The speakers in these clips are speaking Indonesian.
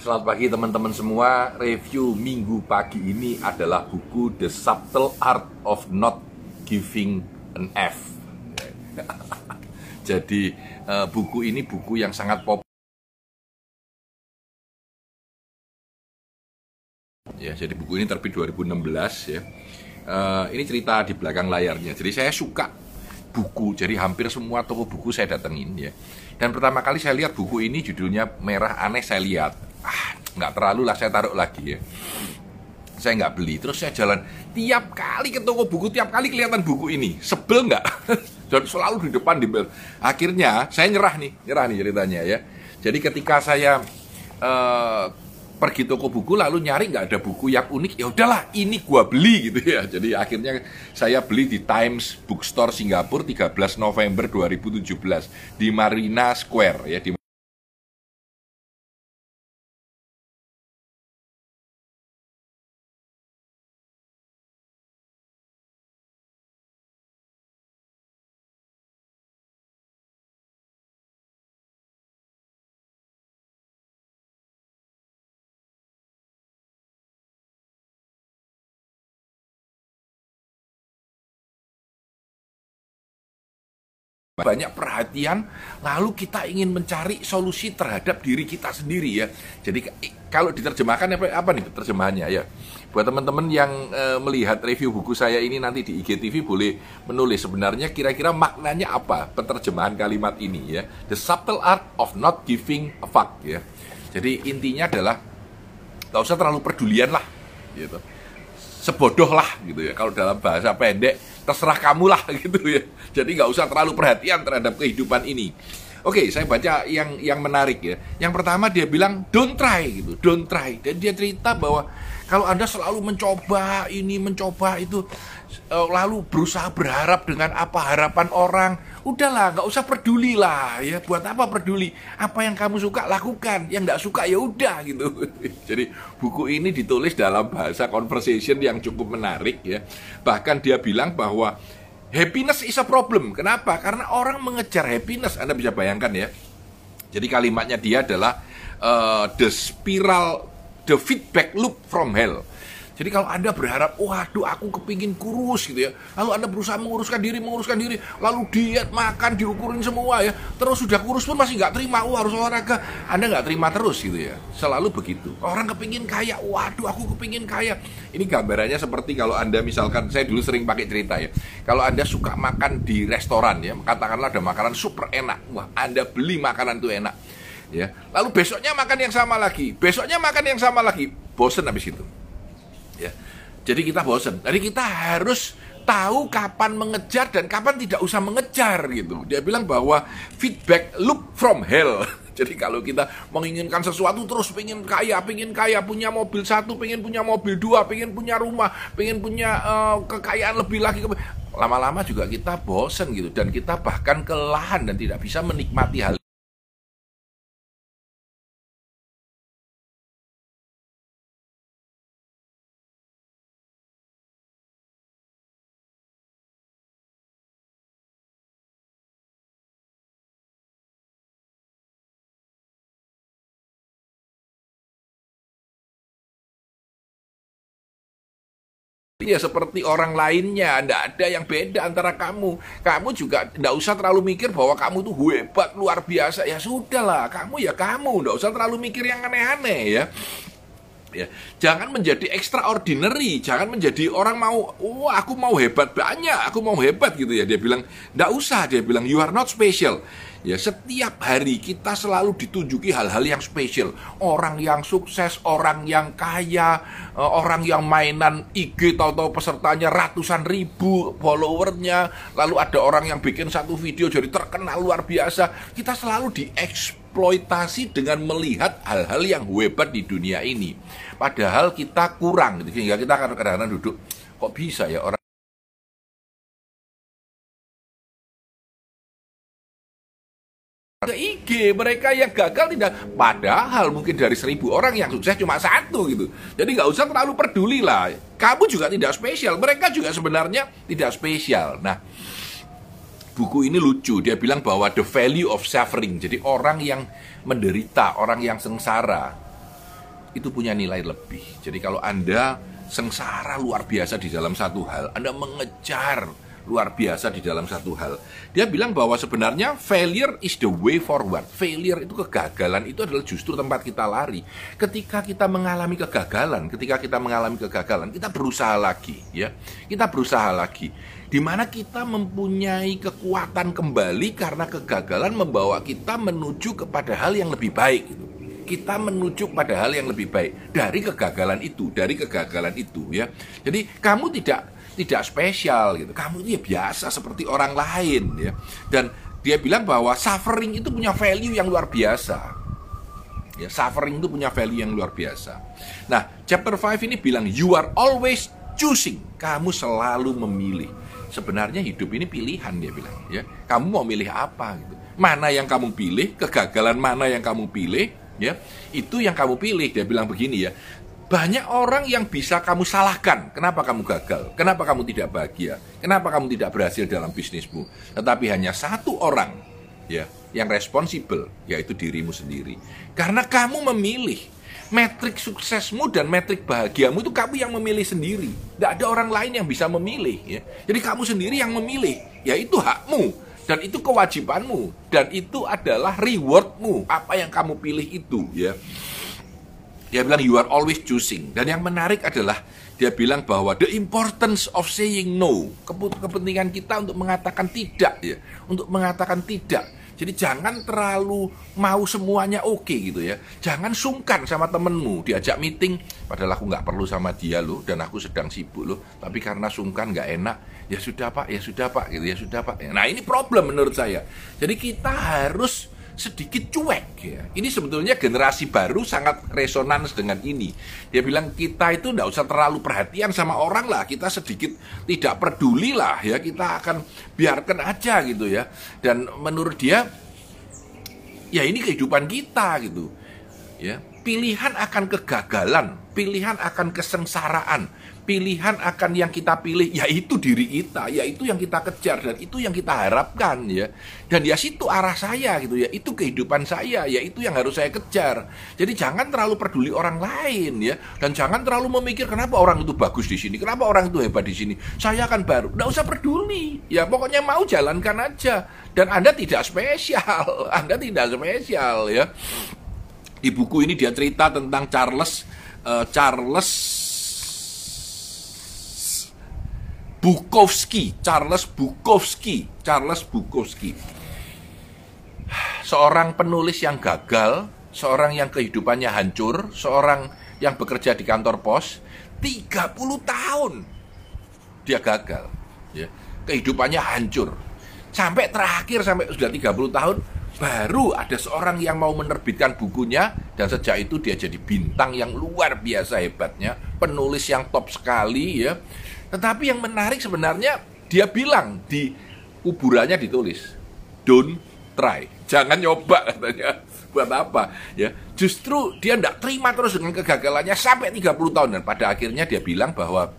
Selamat pagi teman-teman semua. Review minggu pagi ini adalah buku The Subtle Art of Not Giving an F. Jadi eh, buku ini buku yang sangat populer. Ya, jadi buku ini terbit 2016 ya. Eh, ini cerita di belakang layarnya. Jadi saya suka buku. Jadi hampir semua toko buku saya datengin ya. Dan pertama kali saya lihat buku ini judulnya merah aneh saya lihat ah nggak terlalu lah saya taruh lagi ya. Saya nggak beli terus saya jalan. Tiap kali ke toko buku tiap kali kelihatan buku ini. Sebel nggak? Dan selalu di depan di bel akhirnya saya nyerah nih nyerah nih ceritanya ya. Jadi ketika saya uh, pergi toko buku lalu nyari nggak ada buku yang unik ya udahlah ini gua beli gitu ya. Jadi akhirnya saya beli di Times Bookstore Singapura 13 November 2017 di Marina Square ya di banyak perhatian lalu kita ingin mencari solusi terhadap diri kita sendiri ya. Jadi kalau diterjemahkan apa, apa nih terjemahannya ya? Buat teman-teman yang e, melihat review buku saya ini nanti di IGTV boleh menulis sebenarnya kira-kira maknanya apa penerjemahan kalimat ini ya. The subtle art of not giving a fuck ya. Jadi intinya adalah gak usah terlalu pedulian lah gitu sebodoh lah gitu ya kalau dalam bahasa pendek terserah kamu lah gitu ya jadi nggak usah terlalu perhatian terhadap kehidupan ini Oke, saya baca yang yang menarik ya. Yang pertama dia bilang don't try gitu, don't try. Dan dia cerita bahwa kalau Anda selalu mencoba ini, mencoba itu lalu berusaha berharap dengan apa harapan orang. Udahlah nggak usah peduli lah ya. Buat apa peduli? Apa yang kamu suka lakukan. Yang nggak suka ya udah gitu. Jadi buku ini ditulis dalam bahasa conversation yang cukup menarik ya. Bahkan dia bilang bahwa happiness is a problem. Kenapa? Karena orang mengejar happiness. Anda bisa bayangkan ya. Jadi kalimatnya dia adalah uh, the spiral the feedback loop from hell jadi kalau Anda berharap, waduh aku kepingin kurus gitu ya. Lalu Anda berusaha menguruskan diri, menguruskan diri. Lalu diet, makan, diukurin semua ya. Terus sudah kurus pun masih nggak terima, oh harus olahraga. Anda nggak terima terus gitu ya. Selalu begitu. Orang kepingin kaya, waduh aku kepingin kaya. Ini gambarannya seperti kalau Anda misalkan, saya dulu sering pakai cerita ya. Kalau Anda suka makan di restoran ya, katakanlah ada makanan super enak. Wah Anda beli makanan itu enak. Ya, lalu besoknya makan yang sama lagi, besoknya makan yang sama lagi, bosen habis itu. Jadi kita bosen. Jadi kita harus tahu kapan mengejar dan kapan tidak usah mengejar gitu. Dia bilang bahwa feedback loop from hell. Jadi kalau kita menginginkan sesuatu terus pengen kaya, pengen kaya, punya mobil satu, pengen punya mobil dua, pengen punya rumah, pengen punya uh, kekayaan lebih lagi, lama-lama juga kita bosen gitu dan kita bahkan kelelahan dan tidak bisa menikmati hal Ya seperti orang lainnya, tidak ada yang beda antara kamu. Kamu juga tidak usah terlalu mikir bahwa kamu tuh hebat, luar biasa. Ya sudahlah, kamu ya kamu, tidak usah terlalu mikir yang aneh-aneh ya. Ya, jangan menjadi extraordinary, jangan menjadi orang mau, wah aku mau hebat banyak, aku mau hebat gitu ya. Dia bilang, tidak usah, dia bilang you are not special. Ya, setiap hari kita selalu ditunjuki hal-hal yang spesial. Orang yang sukses, orang yang kaya, eh, orang yang mainan IG tahu-tahu pesertanya ratusan ribu followernya, lalu ada orang yang bikin satu video jadi terkenal luar biasa. Kita selalu diekspos eksploitasi dengan melihat hal-hal yang hebat di dunia ini. Padahal kita kurang, gitu. sehingga kita kadang-kadang duduk, kok bisa ya orang ke IG mereka yang gagal tidak padahal mungkin dari seribu orang yang sukses cuma satu gitu jadi nggak usah terlalu peduli lah kamu juga tidak spesial mereka juga sebenarnya tidak spesial nah buku ini lucu. Dia bilang bahwa the value of suffering. Jadi orang yang menderita, orang yang sengsara. itu punya nilai lebih. Jadi kalau Anda sengsara luar biasa di dalam satu hal, Anda mengejar luar biasa di dalam satu hal. Dia bilang bahwa sebenarnya failure is the way forward. Failure itu kegagalan itu adalah justru tempat kita lari. Ketika kita mengalami kegagalan, ketika kita mengalami kegagalan, kita berusaha lagi, ya. Kita berusaha lagi. Di mana kita mempunyai kekuatan kembali karena kegagalan membawa kita menuju kepada hal yang lebih baik gitu kita menuju pada hal yang lebih baik dari kegagalan itu, dari kegagalan itu ya. Jadi kamu tidak tidak spesial gitu. Kamu itu ya biasa seperti orang lain ya. Dan dia bilang bahwa suffering itu punya value yang luar biasa. Ya, suffering itu punya value yang luar biasa. Nah, chapter 5 ini bilang you are always choosing. Kamu selalu memilih. Sebenarnya hidup ini pilihan dia bilang ya. Kamu mau milih apa gitu. Mana yang kamu pilih, kegagalan mana yang kamu pilih, ya. Itu yang kamu pilih. Dia bilang begini ya. Banyak orang yang bisa kamu salahkan. Kenapa kamu gagal? Kenapa kamu tidak bahagia? Kenapa kamu tidak berhasil dalam bisnismu? Tetapi hanya satu orang ya yang responsibel yaitu dirimu sendiri. Karena kamu memilih metrik suksesmu dan metrik bahagiamu itu kamu yang memilih sendiri. Tidak ada orang lain yang bisa memilih ya. Jadi kamu sendiri yang memilih. Ya itu hakmu dan itu kewajibanmu dan itu adalah rewardmu apa yang kamu pilih itu ya dia bilang you are always choosing. Dan yang menarik adalah dia bilang bahwa the importance of saying no. Kepentingan kita untuk mengatakan tidak ya, untuk mengatakan tidak. Jadi jangan terlalu mau semuanya oke okay, gitu ya. Jangan sungkan sama temenmu diajak meeting, padahal aku nggak perlu sama dia loh dan aku sedang sibuk loh. Tapi karena sungkan nggak enak, ya sudah pak, ya sudah pak, gitu ya sudah pak. Nah ini problem menurut saya. Jadi kita harus sedikit cuek ya. Ini sebetulnya generasi baru sangat resonans dengan ini. Dia bilang kita itu tidak usah terlalu perhatian sama orang lah, kita sedikit tidak peduli lah ya, kita akan biarkan aja gitu ya. Dan menurut dia ya ini kehidupan kita gitu. Ya, pilihan akan kegagalan, pilihan akan kesengsaraan, pilihan akan yang kita pilih yaitu diri kita, yaitu yang kita kejar dan itu yang kita harapkan ya. Dan ya situ arah saya gitu ya, itu kehidupan saya, yaitu yang harus saya kejar. Jadi jangan terlalu peduli orang lain ya dan jangan terlalu memikir kenapa orang itu bagus di sini, kenapa orang itu hebat di sini. Saya akan baru, nggak usah peduli. Ya pokoknya mau jalankan aja dan Anda tidak spesial, Anda tidak spesial ya. Di buku ini dia cerita tentang Charles uh, Charles Bukowski, Charles Bukowski, Charles Bukowski. Seorang penulis yang gagal, seorang yang kehidupannya hancur, seorang yang bekerja di kantor pos, 30 tahun dia gagal. Ya. Kehidupannya hancur. Sampai terakhir sampai sudah 30 tahun baru ada seorang yang mau menerbitkan bukunya dan sejak itu dia jadi bintang yang luar biasa hebatnya, penulis yang top sekali ya tetapi yang menarik sebenarnya dia bilang di kuburannya ditulis, don't try, jangan nyoba katanya. Buat apa? Ya, justru dia tidak terima terus dengan kegagalannya sampai 30 tahun dan pada akhirnya dia bilang bahwa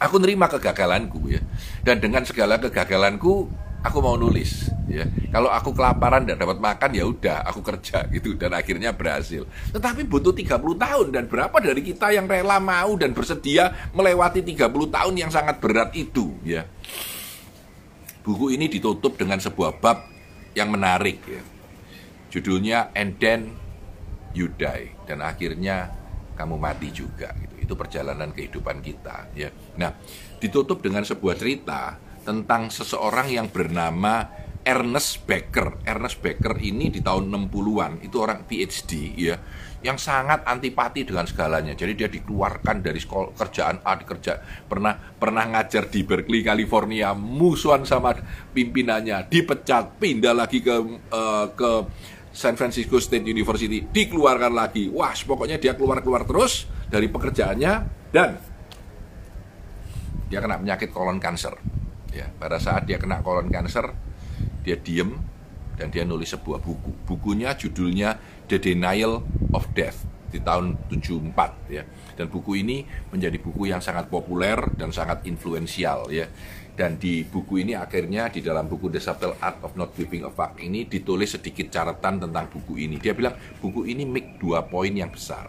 aku nerima kegagalanku ya. Dan dengan segala kegagalanku aku mau nulis ya. Kalau aku kelaparan dan dapat makan ya udah aku kerja gitu dan akhirnya berhasil. Tetapi butuh 30 tahun dan berapa dari kita yang rela mau dan bersedia melewati 30 tahun yang sangat berat itu ya? Buku ini ditutup dengan sebuah bab yang menarik ya. Judulnya and then you die dan akhirnya kamu mati juga gitu. Itu perjalanan kehidupan kita ya. Nah ditutup dengan sebuah cerita tentang seseorang yang bernama Ernest Becker. Ernest Becker ini di tahun 60-an itu orang PhD ya yang sangat antipati dengan segalanya. Jadi dia dikeluarkan dari sekolah kerjaan A dikerja pernah pernah ngajar di Berkeley California, musuhan sama pimpinannya, dipecat, pindah lagi ke uh, ke San Francisco State University, dikeluarkan lagi. Wah, pokoknya dia keluar-keluar terus dari pekerjaannya dan dia kena penyakit kolon kanker ya pada saat dia kena kolon cancer dia diem dan dia nulis sebuah buku bukunya judulnya The Denial of Death di tahun 74 ya. Dan buku ini menjadi buku yang sangat populer dan sangat influensial ya. Dan di buku ini akhirnya di dalam buku The Subtle Art of Not Giving a Fuck ini ditulis sedikit catatan tentang buku ini. Dia bilang buku ini make dua poin yang besar.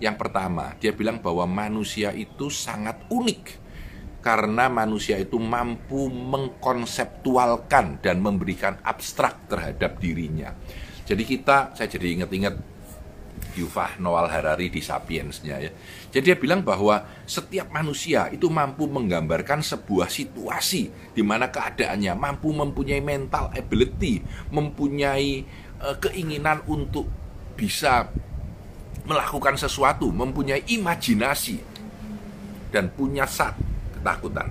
Yang pertama, dia bilang bahwa manusia itu sangat unik karena manusia itu mampu mengkonseptualkan dan memberikan abstrak terhadap dirinya. Jadi kita, saya jadi ingat-ingat Yuval Noah Harari di Sapiensnya ya. Jadi dia bilang bahwa setiap manusia itu mampu menggambarkan sebuah situasi di mana keadaannya mampu mempunyai mental ability, mempunyai uh, keinginan untuk bisa melakukan sesuatu, mempunyai imajinasi dan punya saat ketakutan.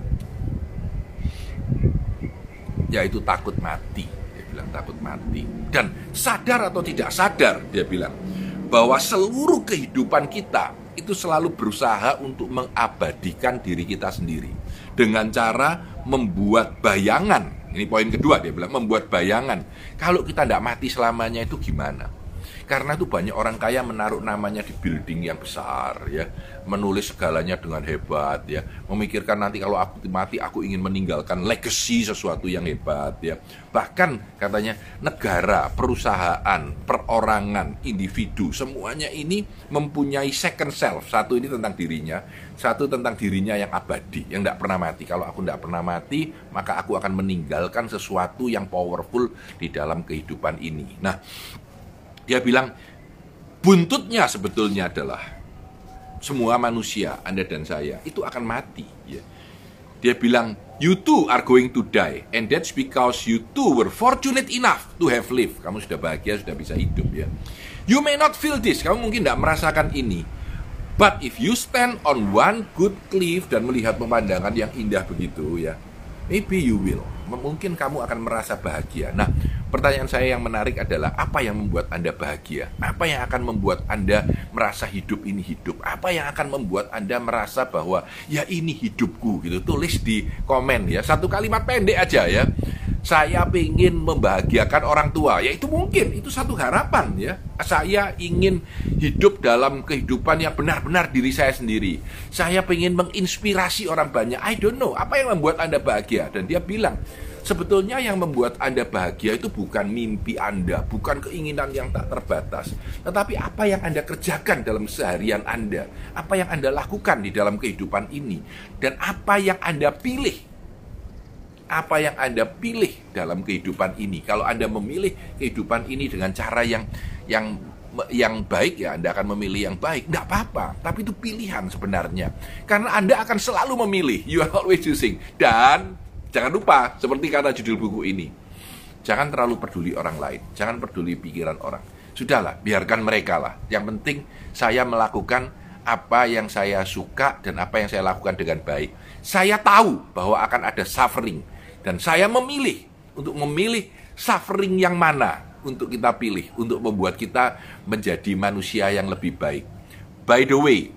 Yaitu takut mati, dia bilang takut mati. Dan sadar atau tidak sadar, dia bilang bahwa seluruh kehidupan kita itu selalu berusaha untuk mengabadikan diri kita sendiri dengan cara membuat bayangan. Ini poin kedua dia bilang membuat bayangan. Kalau kita tidak mati selamanya itu gimana? Karena itu banyak orang kaya menaruh namanya di building yang besar ya, menulis segalanya dengan hebat ya, memikirkan nanti kalau aku mati aku ingin meninggalkan legacy sesuatu yang hebat ya. Bahkan katanya negara, perusahaan, perorangan, individu semuanya ini mempunyai second self. Satu ini tentang dirinya, satu tentang dirinya yang abadi, yang tidak pernah mati. Kalau aku tidak pernah mati, maka aku akan meninggalkan sesuatu yang powerful di dalam kehidupan ini. Nah, dia bilang buntutnya sebetulnya adalah semua manusia, Anda dan saya, itu akan mati. Ya. Dia bilang, you too are going to die. And that's because you too were fortunate enough to have lived. Kamu sudah bahagia, sudah bisa hidup ya. You may not feel this, kamu mungkin tidak merasakan ini. But if you stand on one good cliff dan melihat pemandangan yang indah begitu ya, maybe you will. Mungkin kamu akan merasa bahagia. Nah, Pertanyaan saya yang menarik adalah apa yang membuat Anda bahagia? Apa yang akan membuat Anda merasa hidup ini hidup? Apa yang akan membuat Anda merasa bahwa ya ini hidupku gitu? Tulis di komen ya. Satu kalimat pendek aja ya. Saya ingin membahagiakan orang tua. Ya itu mungkin, itu satu harapan ya. Saya ingin hidup dalam kehidupan yang benar-benar diri saya sendiri. Saya ingin menginspirasi orang banyak. I don't know, apa yang membuat Anda bahagia? Dan dia bilang, Sebetulnya yang membuat Anda bahagia itu bukan mimpi Anda, bukan keinginan yang tak terbatas, tetapi apa yang Anda kerjakan dalam seharian Anda, apa yang Anda lakukan di dalam kehidupan ini, dan apa yang Anda pilih. Apa yang Anda pilih dalam kehidupan ini? Kalau Anda memilih kehidupan ini dengan cara yang yang yang baik ya Anda akan memilih yang baik Tidak apa-apa Tapi itu pilihan sebenarnya Karena Anda akan selalu memilih You are always choosing Dan Jangan lupa, seperti kata judul buku ini, jangan terlalu peduli orang lain, jangan peduli pikiran orang. Sudahlah, biarkan mereka lah. Yang penting saya melakukan apa yang saya suka dan apa yang saya lakukan dengan baik. Saya tahu bahwa akan ada suffering dan saya memilih untuk memilih suffering yang mana untuk kita pilih untuk membuat kita menjadi manusia yang lebih baik. By the way,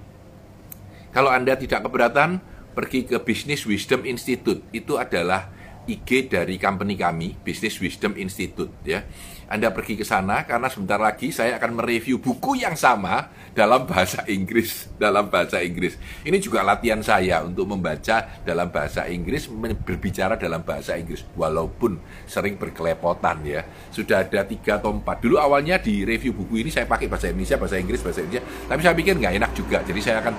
kalau Anda tidak keberatan, pergi ke Business Wisdom Institute. Itu adalah IG dari company kami, Business Wisdom Institute ya. Anda pergi ke sana karena sebentar lagi saya akan mereview buku yang sama dalam bahasa Inggris, dalam bahasa Inggris. Ini juga latihan saya untuk membaca dalam bahasa Inggris, berbicara dalam bahasa Inggris walaupun sering berkelepotan ya. Sudah ada tiga atau empat. Dulu awalnya di review buku ini saya pakai bahasa Indonesia, bahasa Inggris, bahasa Indonesia. Tapi saya pikir nggak enak juga. Jadi saya akan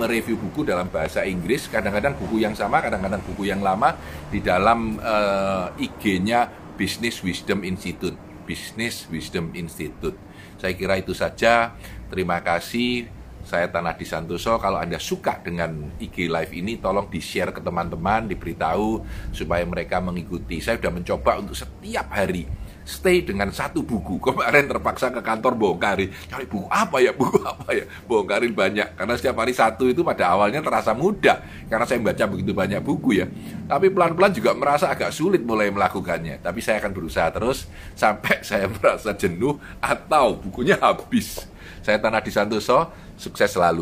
mereview buku dalam bahasa Inggris. Kadang-kadang buku yang sama, kadang-kadang buku yang lama di dalam uh, IG-nya Business Wisdom Institute Business Wisdom Institute. Saya kira itu saja. Terima kasih. Saya Tanah di Santoso. Kalau Anda suka dengan IG Live ini, tolong di-share ke teman-teman, diberitahu supaya mereka mengikuti. Saya sudah mencoba untuk setiap hari stay dengan satu buku. Kemarin terpaksa ke kantor bongkarin. Cari buku apa ya, buku apa ya. Bongkarin banyak. Karena setiap hari satu itu pada awalnya terasa mudah. Karena saya membaca begitu banyak buku ya. Tapi pelan-pelan juga merasa agak sulit mulai melakukannya. Tapi saya akan berusaha terus sampai saya merasa jenuh atau bukunya habis. Saya Tanah di Santoso, sukses selalu.